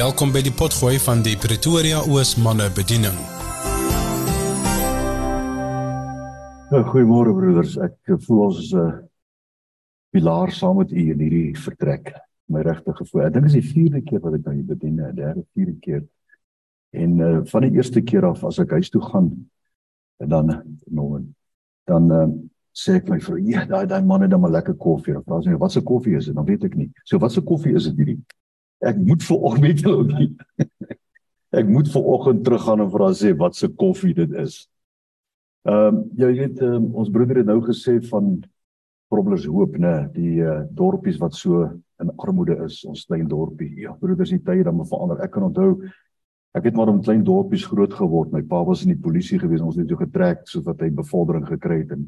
Welkom by die potgooi van die Pretoria Oos manne bediening. Nou, goeiemôre broeders. Ek voel ons is 'n pilaar saam met u in hierdie vertrek. My regte gevoel. Ek dink dit is die vierde keer wat ek nou hier bedien, die derde vierde keer. En uh, van die eerste keer af as ek huis toe gaan en dan nou dan uh, sê ek my vrou, ja, daai daai man het dan 'n lekker koffie. Dan vra sy, "Wat se koffie is dit?" Dan weet ek nie. So, wat se koffie is dit hierdie? Ek moet vir oggend ook nie. ek moet vir oggend teruggaan en vra sê wat se koffie dit is. Ehm um, jy weet um, ons broeder het nou gesê van Problers Hoop, né, die uh, dorpies wat so in armoede is, ons klein dorpie. Ja, broeders, die tye dan moet verander. Ek kan onthou ek het maar in klein dorpies groot geword. My pa was in die polisie gewees. Ons het so getrek sodat hy bevordering gekry het en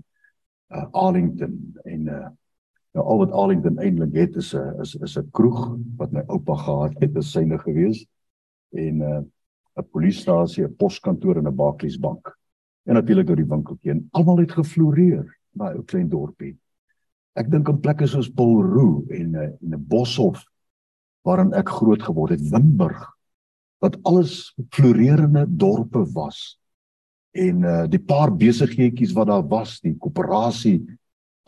uh, Arlington en uh nou al wat Arlington eintlik het is 'n is is 'n kroeg wat my oupa gehad het, is syne gewees en 'n uh, 'n polisiestasie, 'n poskantoor en 'n Barclays bank. En natuurlik oor die winkeltjie en almal het gefloreer daai ou klein dorpie. Ek dink aan plekke soos Bulroo en uh, en 'n Boshoff waarin ek groot geword het, Winburg wat alles floreerende dorpe was en uh die paar besigheidjies wat daar was, die koöperasie,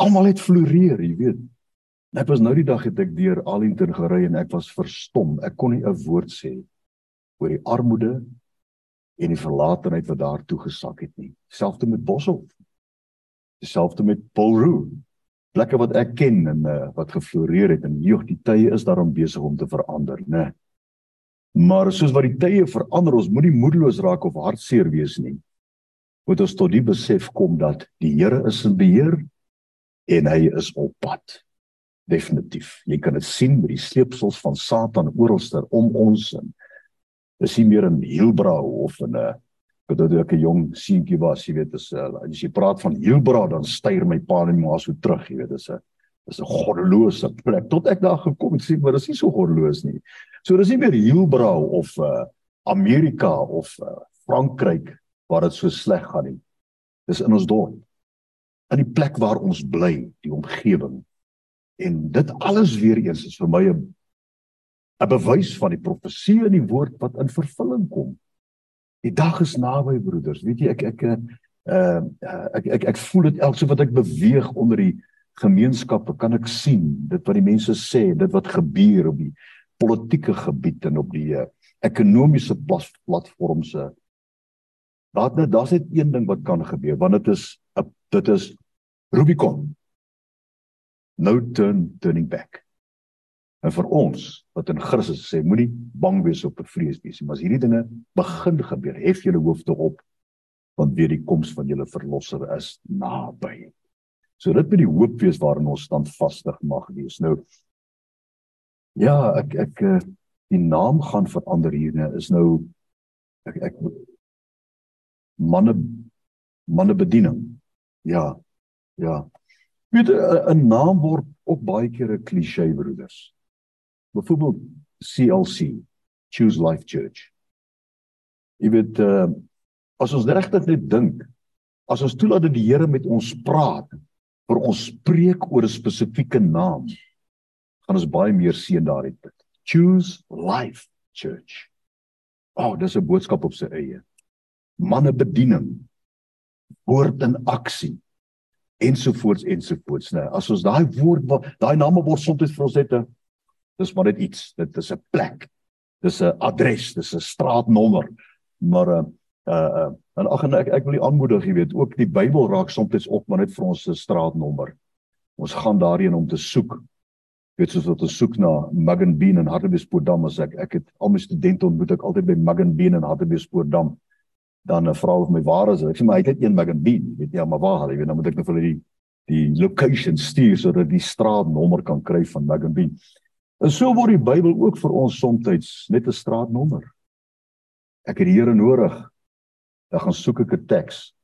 almal het floreer, jy weet. Ek was nou die dag het ek deur Arlington gery en ek was verstom. Ek kon nie 'n woord sê oor die armoede en die verlatenheid wat daar toe gesak het nie. Selfs met Boshoff. Dieselfde met Paulroo. Plekke wat ek ken en uh, wat gefloreer het en joh, die tye is daarom besig om te verander, né? Maar soos wat die tye verander, ons moenie moedeloos raak of hartseer wees nie moet ons tot die besef kom dat die Here is in beheer en hy is op pad. Definitief. Jy kan dit sien met die sleepsels van Satan oralster om ons. Dis nie meer in Hielbrau of in 'n wat dit ook 'n jong seentjie was, jy weet, as as jy praat van Hielbrau dan styr my pa net maar so terug, jy weet, dis 'n dis 'n goddelose plek. Tot ek daar gekom het, sê maar dis nie so goddeloos nie. So dis nie meer Hielbrau of uh, Amerika of uh, Frankryk waar dit so sleg gaan nie. Dis in ons dorp. In die plek waar ons bly, die omgewing. En dit alles weer eens is vir my 'n 'n bewys van die profesie in die woord wat in vervulling kom. Die dag is naby, broeders. Weet jy, ek ek uh ek ek ek voel dit elke so wat ek beweeg onder die gemeenskappe kan ek sien dit wat die mense sê, dit wat gebeur op die politieke gebied en op die uh, ekonomiese platforms uh, Daar daar's net een ding wat kan gebeur want dit is dit is Rubicon. No turn turning back. En vir ons wat in Christus sê moenie bang wees op 'n vrees wees nie, maar as hierdie dinge begin gebeur, hef julle hoofde op want weer die koms van julle verlosser is naby. So dit moet die hoop wees waarin ons standvastig mag wees. Nou ja, ek ek eh, die naam gaan verander hierne is nou ek ek manne manne bediening. Ja. Ja. Weet 'n naam word ook baie keer 'n klise broeders. Byvoorbeeld CLC, Choose Life Church. Jy weet uh as ons regtig net dink, as ons toelaat dat die Here met ons praat, vir ons spreek oor 'n spesifieke naam, gaan ons baie meer sien daarin. Choose Life Church. Oh, dis 'n boodskap op sy eie manne bediening woord in aksie ensovoorts ensovoorts. Nou as ons daai woord daai name word soms vir ons net 'n dis maar net iets. Dit is 'n plek. Dis 'n adres dis 'n straatnommer. Maar uh uh en ag en ek ek wil aanmoedig jy weet ook die Bybel raak soms op maar net vir ons 'n straatnommer. Ons gaan daarheen om te soek. Weet soos wat ons soek na Muggen Bean en Hartbeespoortdam as ek ek het al my studente ontmoet ek altyd by Muggen Bean en Hartbeespoortdam dan 'n vrou of my waar is ek sê maar hy het een magazine. Weet jy maar waar hy? Weet dan moet ek net vir die die location stuur sodat die straatnommer kan kry van magazine. En so word die Bybel ook vir ons soms net 'n straatnommer. Ek het die Here nodig. Dan gaan soek ek 'n teks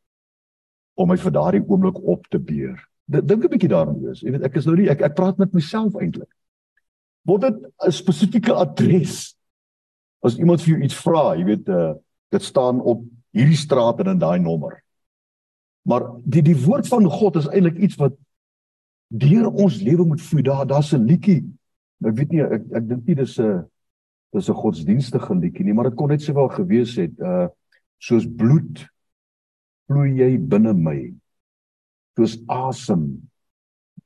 om my vir daardie oomblik op te beer dink 'n bietjie daaraan wees. Jy weet ek is nou nie ek ek praat met myself eintlik. Word dit 'n spesifieke adres? As iemand vir jou iets vra jy weet uh, dit staan op hierdie straat en in daai nommer. Maar die die woord van God is eintlik iets wat deur ons lewe moet vloei. Daar daar's 'n liedjie. Ek weet nie ek ek dink nie dis 'n dis 'n godsdienstige liedjie nie, maar dit kon net sowel gewees het uh soos bloed vloei jy binne my. Soos asem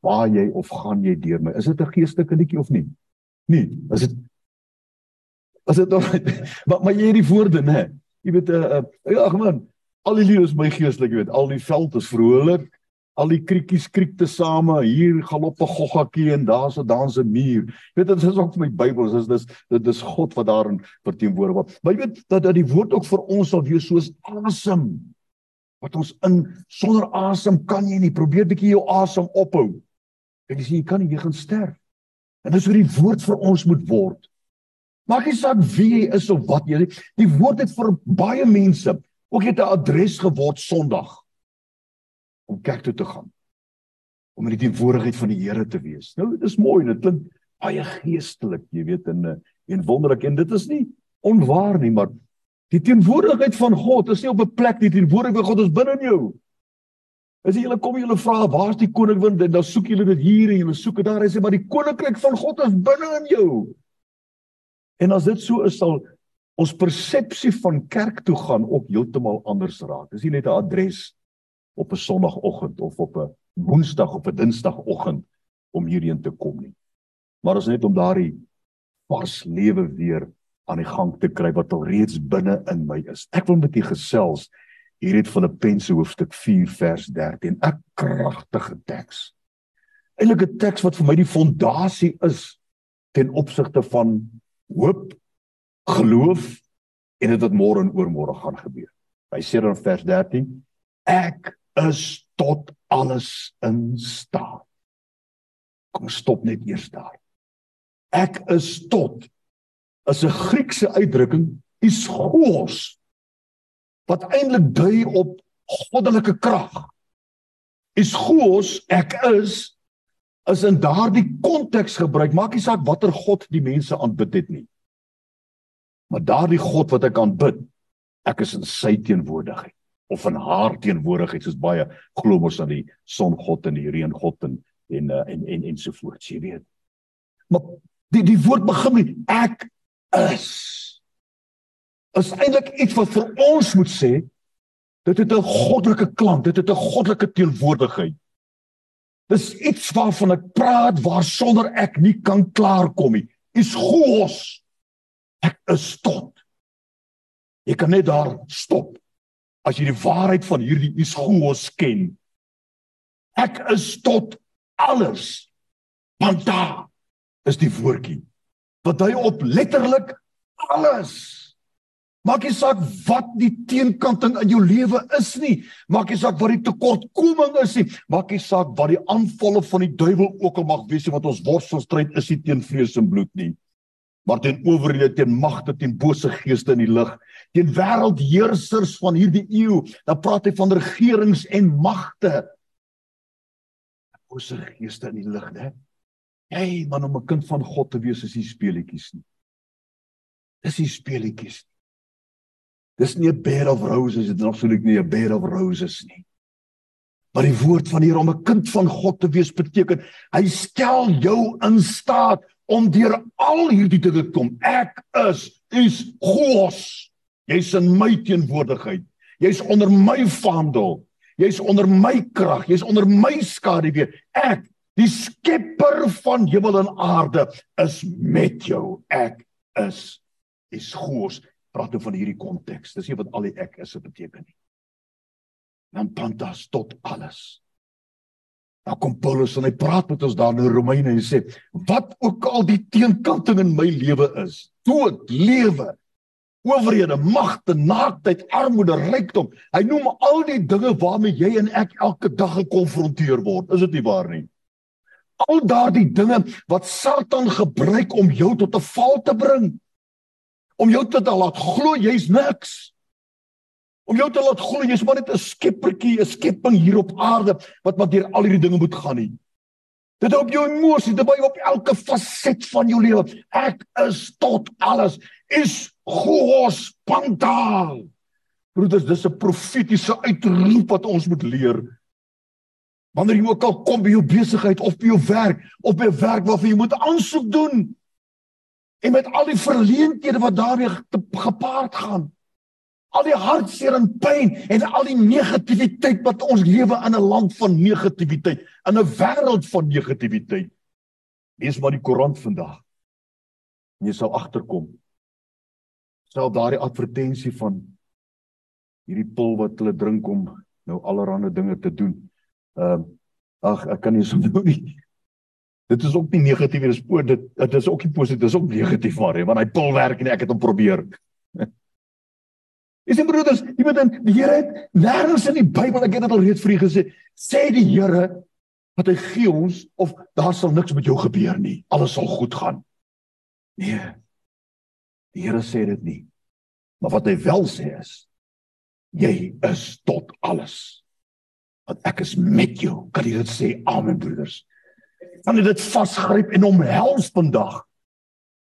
waar jy of gaan jy deur my. Is dit 'n geestelike liedjie of nie? Nee, is dit As dit nog maar maar jy hierdie woorde nê. Jy weet uh, uh, ag man, al die liedere is my geestelik, jy weet, al die veld is vrolik, al die kriekies kriek te same, hier galop 'n goggakie en daar's 'n dans 'n muur. Jy weet dit is ook vir my Bybel, dis dis dit is God wat daarin verteenwoordig word. Maar jy weet dat dat die woord ook vir ons sal wees soos asem. Wat ons in sonder asem kan jy nie probeer bietjie jou asem ophou. Ek sê jy kan nie jy gaan sterf. En dis hoe die woord vir ons moet word. Maak nie saak wie jy is of wat jy is. Die woord het vir baie mense ook net 'n adres geword Sondag om kerk toe te gaan. Om in die teenwoordigheid van die Here te wees. Nou dis mooi, dit klink baie geestelik, jy weet en en wonderlik en dit is nie onwaar nie, maar die teenwoordigheid van God is nie op 'n plek nie, die teenwoordigheid van God is binne in jou. As jy hulle kom julle vra waar's die koninkwind en dan soek julle dit hier en julle soek dit daar en sê maar die koninkryk van God is binne in jou. En as dit so is sal ons persepsie van kerk toe gaan ook heeltemal anders raak. Dis nie net 'n adres op 'n sonoggend of op 'n woensdag of 'n dinsdagoggend om hierheen te kom nie. Maar ons net om daardie vars lewe weer aan die gang te kry wat al reeds binne in my is. Ek wil met u gesels hier het van 'n Pense hoofstuk 4 vers 13. 'n Kragtige teks. Eintlik 'n teks wat vir my die fondasie is ten opsigte van hoop, geloof en dit wat môre en oormôre gaan gebeur. Hy sê dan vers 13: Ek is tot alles in staat. Kom stop net eers daar. Ek is tot is 'n Griekse uitdrukking, ischos wat eintlik dui op goddelike krag. Ischos, ek is is in daardie konteks gebruik. Maak nie saak watter god die mense aanbid het nie. Maar daardie god wat ek aanbid, ek is in sy teenwoordigheid of in haar teenwoordigheid soos baie glo mos aan die songod en die reëngod en en en en, en ensovoorts, jy weet. Maar die die woord begin met ek is. Is eintlik iets wat vir ons moet sê dit het 'n goddelike klank, dit het 'n goddelike teenwoordigheid. Dis iets waarvan ek praat waar sonder ek nie kan klaarkom nie. Is gos. Ek is tot. Jy kan net daar stop as jy die waarheid van hierdie is gos ken. Ek is tot alles. Want daar is die woordjie wat hy op letterlik alles Maak nie saak wat die teenkanting in jou lewe is nie. Maak nie saak wat die tekortkoming is nie. Maak nie saak wat die aanvalle van die duiwel ook al mag wees wat ons worstelstryd is nie teen vlees en bloed nie. Maar teen owerhede, teen magte, teen bose geeste in die lig, teen wêreldheersers van hierdie eeu. Dan praat hy van regerings en magte. Bose geeste in die lig, né? Hey, man om 'n kind van God te wees is nie speletjies nie. Dis nie speletjies nie. Dis nie 'n bed of roses, dit is absoluut nie 'n bed of roses nie. Maar die woord van hier om 'n kind van God te wees beteken hy stel jou in staat om deur al hierdie te kom. Ek is is God. Jy's in my teenwoordigheid. Jy's onder my vaandel. Jy's onder my krag. Jy's onder my skaduwee. Ek, die skepper van hemel en aarde, is met jou. Ek is is God praat nou van hierdie konteks. Dis nie wat al die ek is beteken nie. Dan pantas tot alles. Nou kom Paulus en hy praat met ons daar in Romeine en sê wat ook al die teenkanting in my lewe is, dood, lewe, owerhede, magte, naaktheid, armoede, rykdom. Hy noem al die dinge waarmee jy en ek elke dag gekonfronteer word. Is dit nie waar nie? Al daardie dinge wat Satan gebruik om jou tot 'n val te bring om jou te laat glo jy's niks. Om jou te laat glo jy's maar net 'n skeppertjie, 'n skepping hier op aarde wat maar deur al hierdie dinge moet gaan nie. Dit op jou emosie, dit by op elke faset van jou lewe. Ek is tot alles is gehos pantaal. Broeders, dis 'n profetiese uitroep wat ons moet leer. Wanneer jy ook al kom by jou besigheid of by jou werk of by 'n werk waarvan jy moet aansoek doen, en met al die verleenthede wat daarmee gepaard gaan. Al die hartseer en pyn en al die negativiteit wat ons lewe in 'n land van negativiteit, in 'n wêreld van negativiteit. Lees maar die koerant vandag. Jy sal agterkom. Stel daardie advertensie van hierdie pil wat hulle drink om nou allerlei dinge te doen. Ehm uh, ag ek kan nie so nou nie. Dit is ook nie negatief nie, dis o dit dit is ook nie positief, dis ook negatief maar, want hy pil werk en ek het hom probeer. Is dit broeders, jy moet dan die Here het nêrens in die Bybel, ek het dit al reeds vir u gesê, sê die Here dat hy gee ons of daar sal niks met jou gebeur nie. Alles sal goed gaan. Nee. Die Here sê dit nie. Maar wat hy wel sê is jy is tot alles. Want ek is met jou. Kan jy dit sê? Amen broeders kan jy dit vasgryp en omhels vandag.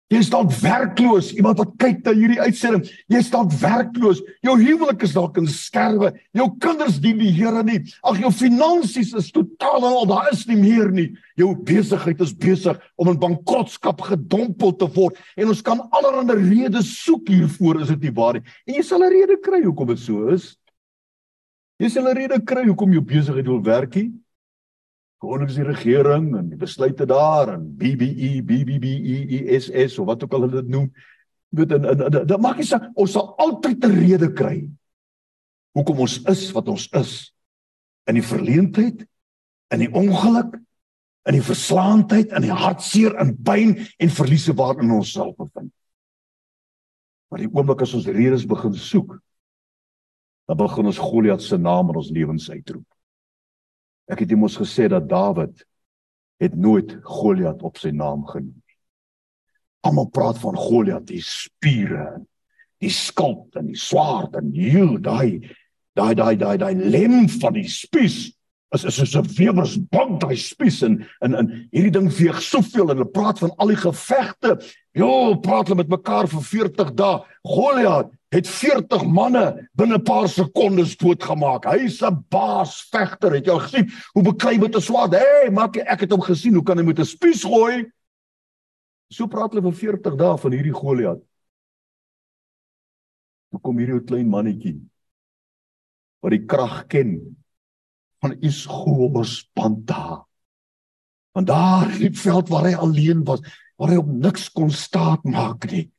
Jy is dalk werkloos, iemand wat kyk na hierdie uitsending, jy is dalk werkloos. Jou huwelik is dalk in skerwe. Jou kinders dien die Here nie. Ag jou finansies is totaal al daar is nie meer nie. Jou besigheid is besig om in bankrotskap gedompel te word en ons kan allerlei redes soek hiervoor is dit nie waar nie. En jy sal 'n rede kry hoekom dit so is. Jy sal 'n rede kry hoekom jou besigheid wil werk nie koningsie regering en die besluite daar en BBE BBBESS of wat ook al hulle dit noem weet en dit maak nie saak ons sal altyd 'n rede kry hoekom ons is wat ons is. In die verleentheid in die ongeluk in die verslaandheid in die hartseer en pyn en verliese waarin ons self bevind. Maar die oomblik as ons redes begin soek dan begin ons Goliat se naam in ons lewens uitroep Ek het immers gesê dat Dawid het nooit Goliat op sy naam genoem nie. Almal praat van Goliat, die spiere, die skild en die swaard en heel daai daai daai daai daai lem van die spies is is soos 'n weersbank daai spies en in in hierdie ding weeg soveel en hulle praat van al die gevegte. Jo, praat hulle met mekaar vir 40 dae. Goliat het 40 manne binne 'n paar sekondes doodgemaak. Hy's 'n baas vegter. Het jy al gesien hoe beklei met 'n swaard? Hey, maak ek het hom gesien hoe kan hy met 'n spies gooi? So praat hulle vir 40 dae van hierdie Goliat. Hoe kom hierdie ou klein mannetjie wat die krag ken van Isgobos Panta? Want daar in die veld waar hy alleen was, waar hy op niks kon staat maak nie.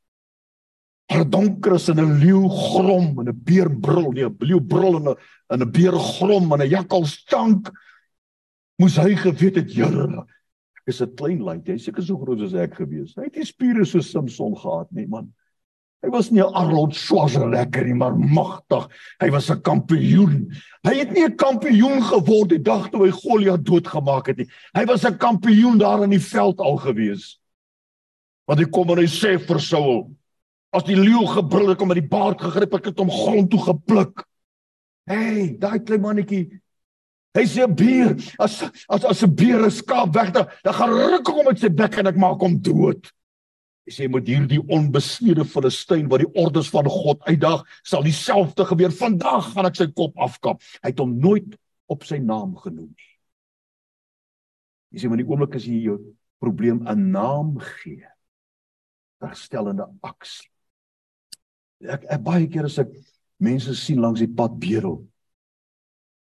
Maar donker is en 'n leeu grom en 'n beer brul, nee, 'n leeu brul en 'n 'n beer grom en 'n jakkal stank. Moes hy geweet het, Here, ek is 'n klein land, hy seker so groot as ek gewees. Hy het nie spiere so Samson gehad nie, man. Hy was nie 'n Arnold Schwarzenegger nie, maar magtig. Hy was 'n kampioen. Hy het nie 'n kampioen geword die dag toe hy Goliat doodgemaak het nie. Hy was 'n kampioen daar in die veld al gewees. Want hy kom en hy sê vir Saul, As die leeu gebrul het om met die baard gegryp het, het hom grond toe gepluk. Hey, daai klein mannetjie. Hy sê 'n beer, as as as 'n beer 'n skaap wegdra, dan gaan ruk hom met sy bek en ek maak hom dood. Hy sê met hierdie onbesnede Filistyn wat die ordes van God uitdag, sal dieselfde gebeur. Vandag gaan ek sy kop afkap. Hy het hom nooit op sy naam genoem nie. Jy sê maar die oomblik as jy jou probleem 'n naam gee, herstellende aksie. Ek, ek baie keer as ek mense sien langs die pad bedel,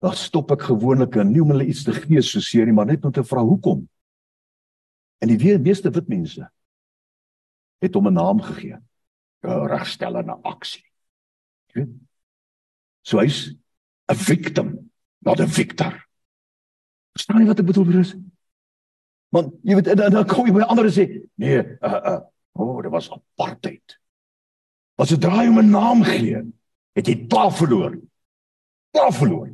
dan stop ek gewoonlik en nie om hulle iets te gee so seer nie, maar net om te vra hoekom. En die weer meeste wit mense het hom 'n naam gegee. 'n Regstellende aksie. Jy weet? So hy's 'n victim, not a victor. Verstaan jy wat ek bedoel, broers? Want jy weet dan, dan kom jy by ander en sê, nee, uh uh, o, oh, dit was apartheid. As jy draai om 'n naam gee, het jy klaar verloor. Klaar verloor.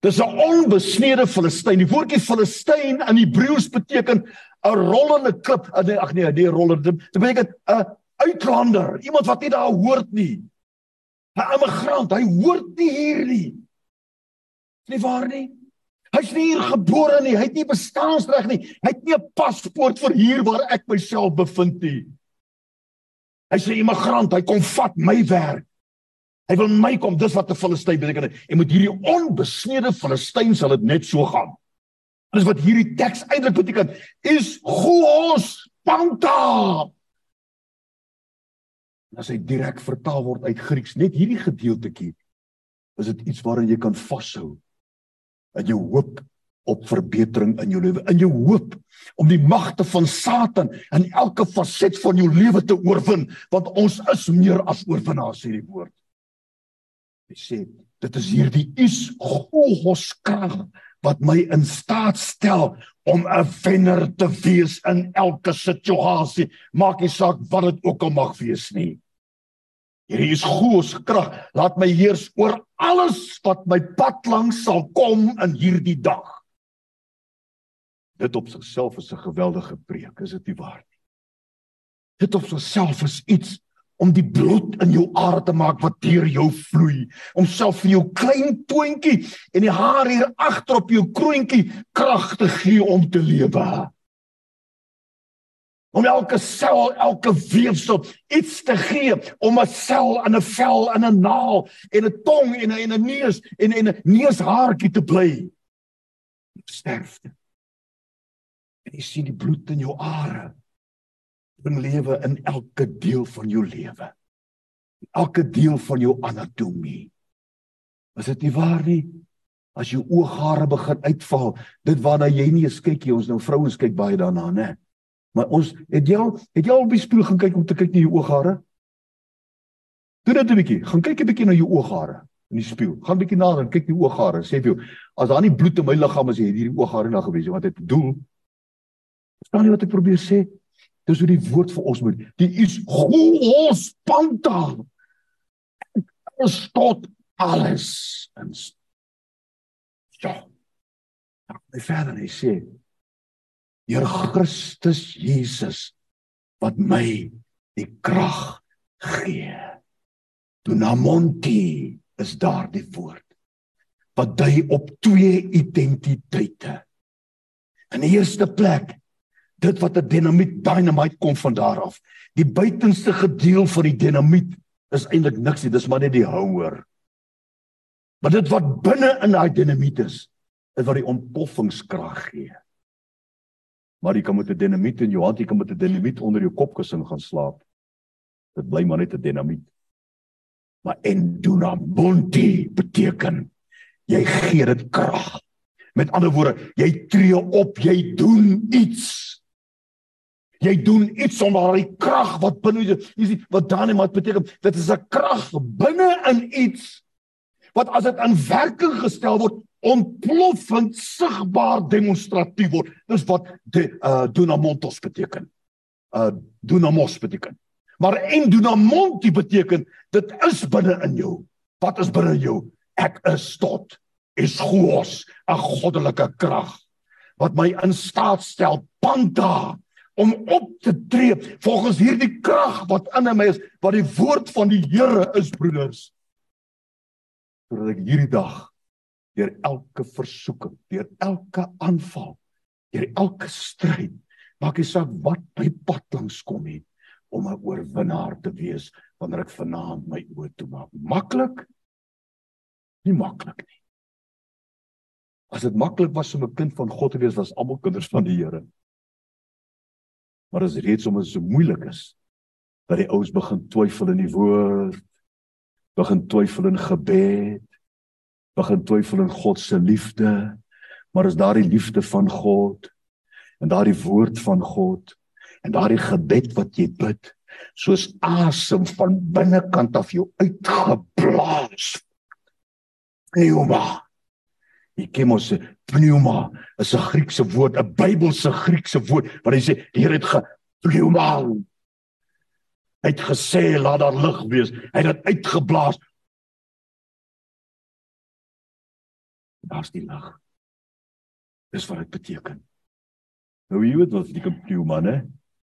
Dis 'n onbesnede Filistyn. Die woordjie Filistyn in Hebreëus beteken 'n rollende klip. Nee, ag nee, die rollende. Dit beteken 'n uitlander, iemand wat nie daar hoort nie. 'n Immigrant, hy hoort nie hier nie. Is nie waar nie? Hy's nie hier gebore nie, hy het nie bestaansreg nie. Hy het nie 'n paspoort vir hier waar ek myself bevind nie. Hy's 'n immigrant, hy kom vat my werk. Hy wil my kom, dis wat 'n Filistyn beteken. En met hierdie onbesnede Filistyn sal dit net so gaan. Dis wat hierdie teks eintlik beteken. Is Gos Panta. As hy direk vertaal word uit Grieks, net hierdie gedeeltjie is dit iets waarin jy kan vashou. In jou hoop op verbetering in jou lewe, in jou hoop om die magte van Satan in elke faset van jou lewe te oorwin, want ons is meer as oorwinnaars hierdie woord. Hy sê dit is hierdie is Godse krag wat my in staat stel om 'n wenner te wees in elke situasie, maak nie saak wat dit ook al mag wees nie. Hierdie is Godse krag, laat my heers oor alles wat my pad langs sal kom in hierdie dag. Dit op sigself is 'n geweldige preek, is dit nie waar nie? Dit op sigself is iets om die bloed in jou are te maak wat deur jou vloei, om self vir jou klein toontjie en die haar hier agter op jou kroontjie krag te gee om te lewe. Om elke sel, elke weefsel iets te gee om 'n sel in 'n vel in 'n naal en 'n tong en 'n en 'n neus en 'n neushaartjie te bly. Sterfte. En jy sien die bloed in jou are. Bring lewe in elke deel van jou lewe. Elke deel van jou anatomie. Is dit nie waar nie? As jou ooghare begin uitval, dit waarna jy nie eens kyk nie, ons nou vrouens kyk baie daarna, né? Maar ons het jy al het jy al op die spieël gaan kyk om te kyk na jou ooghare? Doen dit 'n bietjie. Gaan kyk 'n bietjie na jou ooghare in die spieël. Gaan bietjie nader en kyk die ooghare. Sê vir jou, as daar nie bloed in my liggaam is, het hierdie ooghare nou gewees, want dit doel Verstaan jy wat ek probeer sê? Dis hoe die woord vir ons moet. Die is ons panta. Ons tot alles in. Ja. Hy verder hy sê Here Christus Jesus wat my die krag gee. Dunamonti is daardie woord wat dui op twee identiteite. In die eerste plek dit wat 'n dinamiet dynamite kom van daar af. Die buitenste gedeel van die dinamiet is eintlik niks nie, dis maar net die houer. Maar dit wat binne in daai dinamiet is, is wat die ontploffingskrag gee. Maar jy kan met 'n dinamiet in jou hand, jy kan met 'n dinamiet onder jou kopkussing gaan slaap. Dit bly maar net 'n dinamiet. Maar en dunabunti beteken jy gee dit krag. Met ander woorde, jy tree op, jy doen iets. Jy doen iets om daai krag wat binne jou is wat dan net beteken dit is 'n krag binne in iets wat as dit in werking gestel word ontploffend sigbaar demonstratief word. Dis wat die uh dunamontos beteken. Uh dunamos beteken. Maar en dunamonti beteken dit is binne in jou. Wat is binne in jou? Ek is tot is goos, 'n goddelike krag wat my in staat stel panta om op te tree volgens hierdie krag wat in my is wat die woord van die Here is broeders. Sodat ek hierdie dag deur elke versoeking deur elke aanval deur elke stryd maak nie saak wat my pad langs kom nie om 'n oorwinnaar te wees wanneer ek vanaand my oë toemaak maklik? Nie maklik nie. As dit maklik was om 'n kind van God te wees was almal kinders van die Here Maar as reeds om dit so moeilik is dat die ouens begin twyfel in die woord, begin twyfel in gebed, begin twyfel in God se liefde, maar as daardie liefde van God en daardie woord van God en daardie gebed wat jy bid soos asem van binnekant af jou uitgeblaas. Pneuma. Ek ken mos pneuma is 'n Griekse woord, 'n Bybelse Griekse woord wat hy sê die Here het gepneuma. Hy het gesê laat daar lig wees. Hy het dit uitgeblaas. Daar's die lig. Dis wat dit beteken. Nou jy weet wat die pneuma, né?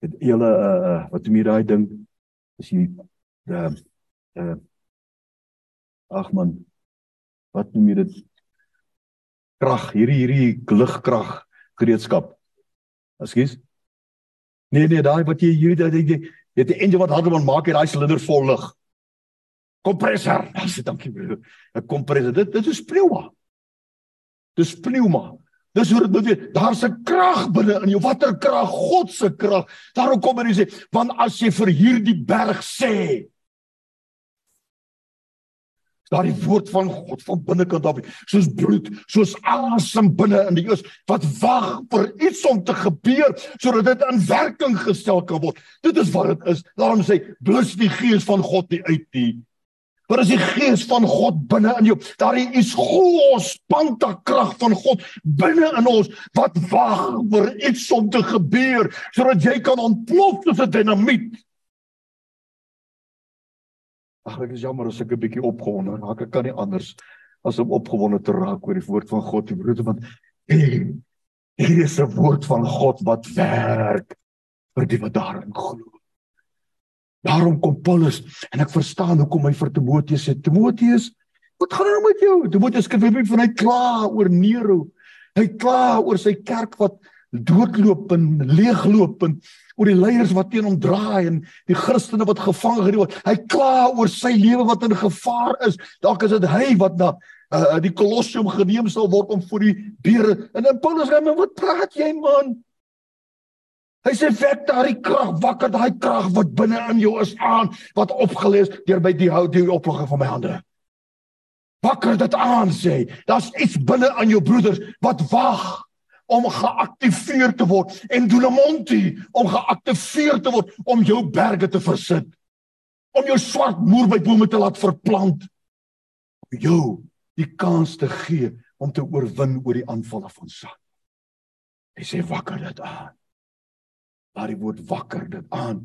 Dit hele uh, uh wat jy daai ding is jy uh uh ag man wat noem jy dit krag, hierdie hierdie ligkrag gereedskap. Ekskuus. Nee nee, daai wat jy hierdie daai jy het 'n engine wat harder moet maak, hy silinder vol lug. Kompressor. Dis dankie broer. 'n Kompressor. Dit dit is pneuma. Dis pneuma. Dis hoe dit moet wees. Daar's 'n krag binne in jou. Watter krag? God se krag. Daarom kom hy sê, want as jy vir hierdie berg sê, daardie woord van God van binnekant af soos bloed soos asem binne in die oos wat wag vir iets om te gebeur sodat dit in werking gestel kan word. Dit is wat dit is. Daarom sê blus die gees van God nie uit nie. Maar as die gees van God binne in jou daardie is gos panta krag van God binne in ons wat wag vir iets om te gebeur sodat jy kan ontplof soos 'n dinamiet Ag ek is jammer as ek 'n bietjie opgewonde raak. Ek kan nie anders as om opgewonde te raak oor die woord van God, broer, want hier is 'n woord van God wat werk vir die wat daarin glo. Daarom kom Paulus en ek verstaan hoekom hy vir Timoteus sê Timoteus, wat gaan nou met jou? Timoteus skryf vir van hy kla oor Nero. Hy kla oor sy kerk wat doodloop en leegloop en oor die leiers wat teen hom draai en die Christene wat gevang geneem word. Hy kla oor sy lewe wat in gevaar is. Dalk is dit hy wat na uh, die Kolosseum geneem sal word om vir die beere. En in Paulus sê, "Wat praat jy, man?" Hy sê, "Wek daai krag, wakker daai krag wat binne in jou is aan, wat opgelees deur by die hou die oplogging van my hande." Wakker dit aan sê, daar's iets binne aan jou broeders wat wag om geaktiveer te word en Dulamonti om geaktiveer te word om jou berge te versit. Om jou swart moerbybome te laat verplant. Om jou die kans te gee om te oorwin oor die aanvalle van Satan. Hy sê wakker dit aan. Daardie woord wakker dit aan.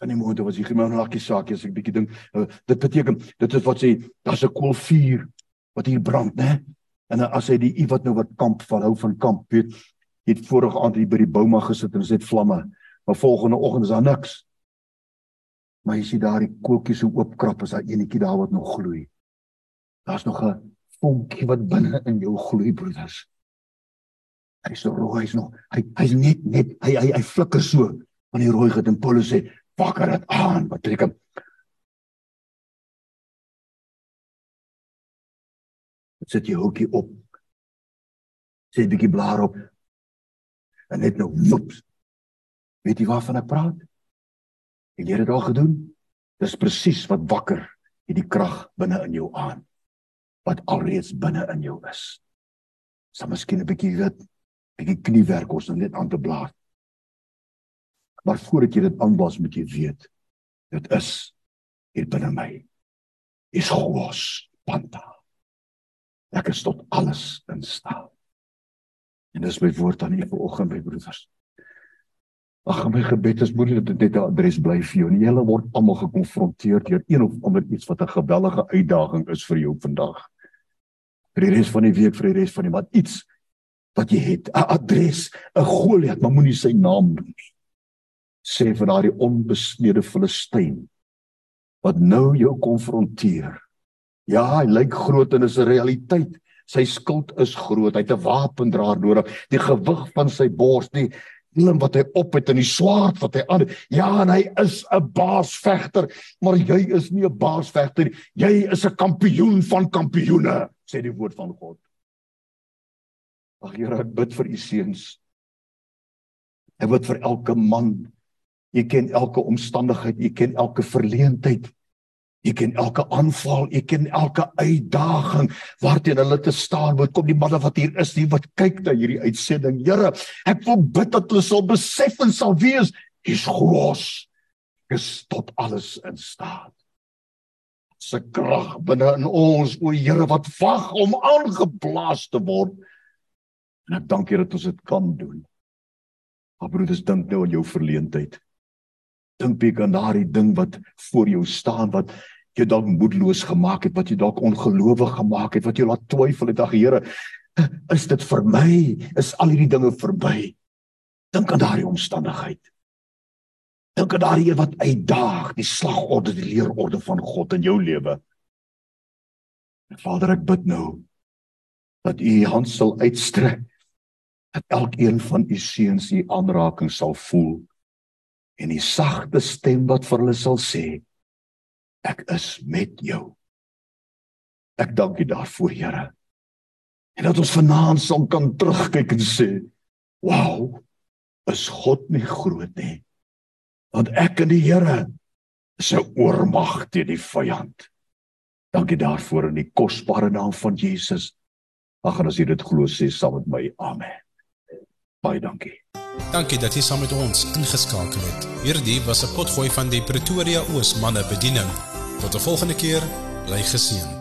Kan nie moontlik was hier maar 'n lakkie saakie as ek bietjie dink. Uh, dit beteken dit is wat sê daar's 'n koolvuur wat hier brand, né? En as hy die iemand nou wat kamp van hou van kamp, weet, het vorige aand hier by die bouma gesit en dit vlamme, maar volgende oggend is daar niks. Maar jy sien daar die koeltjies so oopkrap as daar enetjie daar wat nog gloei. Daar's nog 'n vonkie wat binne in jou gloei, broeders. Hy is so rooi, hy's nog hy hy's net net hy hy hy flikker so van die rooi gedin Paulus sê, "Wakker dit aan, wat trek sit jy hoekie op. Sit 'n bietjie blaar op. En net nou woeps. Weet jy waarvan ek praat? Het jy dit al gedoen? Dis presies wat wakker hierdie krag binne in jou aan wat alreeds binne in jou is. Sal miskien 'n bietjie dit bietjie kniewerk ons net aan te blaar. Maar voordat jy dit aanblaas moet jy weet dit is hier binne my. Is gos panta. Ek is tot alles in staat. En dis my woord aan u vanoggend my broeders. Ag my gebed is moeilik dat dit 'n adres bly vir jou. En julle word almal gekonfronteer deur een of ander iets wat 'n gewellige uitdaging is vir jou vandag. Vir die res van die week, vir die res van die wat iets wat jy het, 'n adres, 'n Goliat, maar moenie sy naam noem nie. Sê vir daardie onbesnede Filistyn wat nou jou konfronteer Ja, hy lyk groot en is 'n realiteit. Sy skuld is groot. Hy het 'n wapendraer nodig. Die gewig van sy bors, die helm wat hy op het en die swaard wat hy aan het. Ja, en hy is 'n baasvegter, maar jy is nie 'n baasvegter nie. Jy is 'n kampioen van kampioene, sê die woord van God. Ag Here, ek bid vir u seuns. Ek bid vir elke man. U ken elke omstandigheid, u ken elke verleentheid. Jy ken elke aanval, jy ken elke uitdaging waarteen hulle te staan moet. Kom die manne wat hier is, die wat kyk na hierdie uitsending. Here, ek wil bid dat hulle sal besef en sal wees, hy's groot. Is tot alles in staat. Se krag binne in ons, o Here, wat wag om aangeblaas te word. En ek dank U dat ons dit kan doen. Maar broeders, dink nou aan jou verleentheid dink bietjie aan daardie ding wat voor jou staan wat jy dalk moedeloos gemaak het, wat jy dalk ongelowig gemaak het, wat jy laat twyfel het, ag Here, is dit vir my? Is al hierdie dinge verby? Dink aan daardie omstandigheid. Dink aan daardie wat uitdaag, die slagorde, die leerorde van God in jou lewe. Vader, ek bid nou dat U hand sal uitstrek dat elkeen van U seuns U aanraking sal voel en die sagte stem wat vir hulle sal sê ek is met jou ek dank U daarvoor Here En dat ons vanaand sal kan terugkyk en sê, "Wow, is God nie groot nie?" Want ek en die Here is 'n oormag teen die vyand. Dankie daarvoor in die kosbare naam van Jesus. Ag en as jy dit glo sê saam met my. Amen. Baie dankie. Dankie dat jy saam met ons ingeskakel het. Hierdie was 'n potgooi van die Pretoria Oos manne bediening. Tot 'n volgende keer, bly geseën.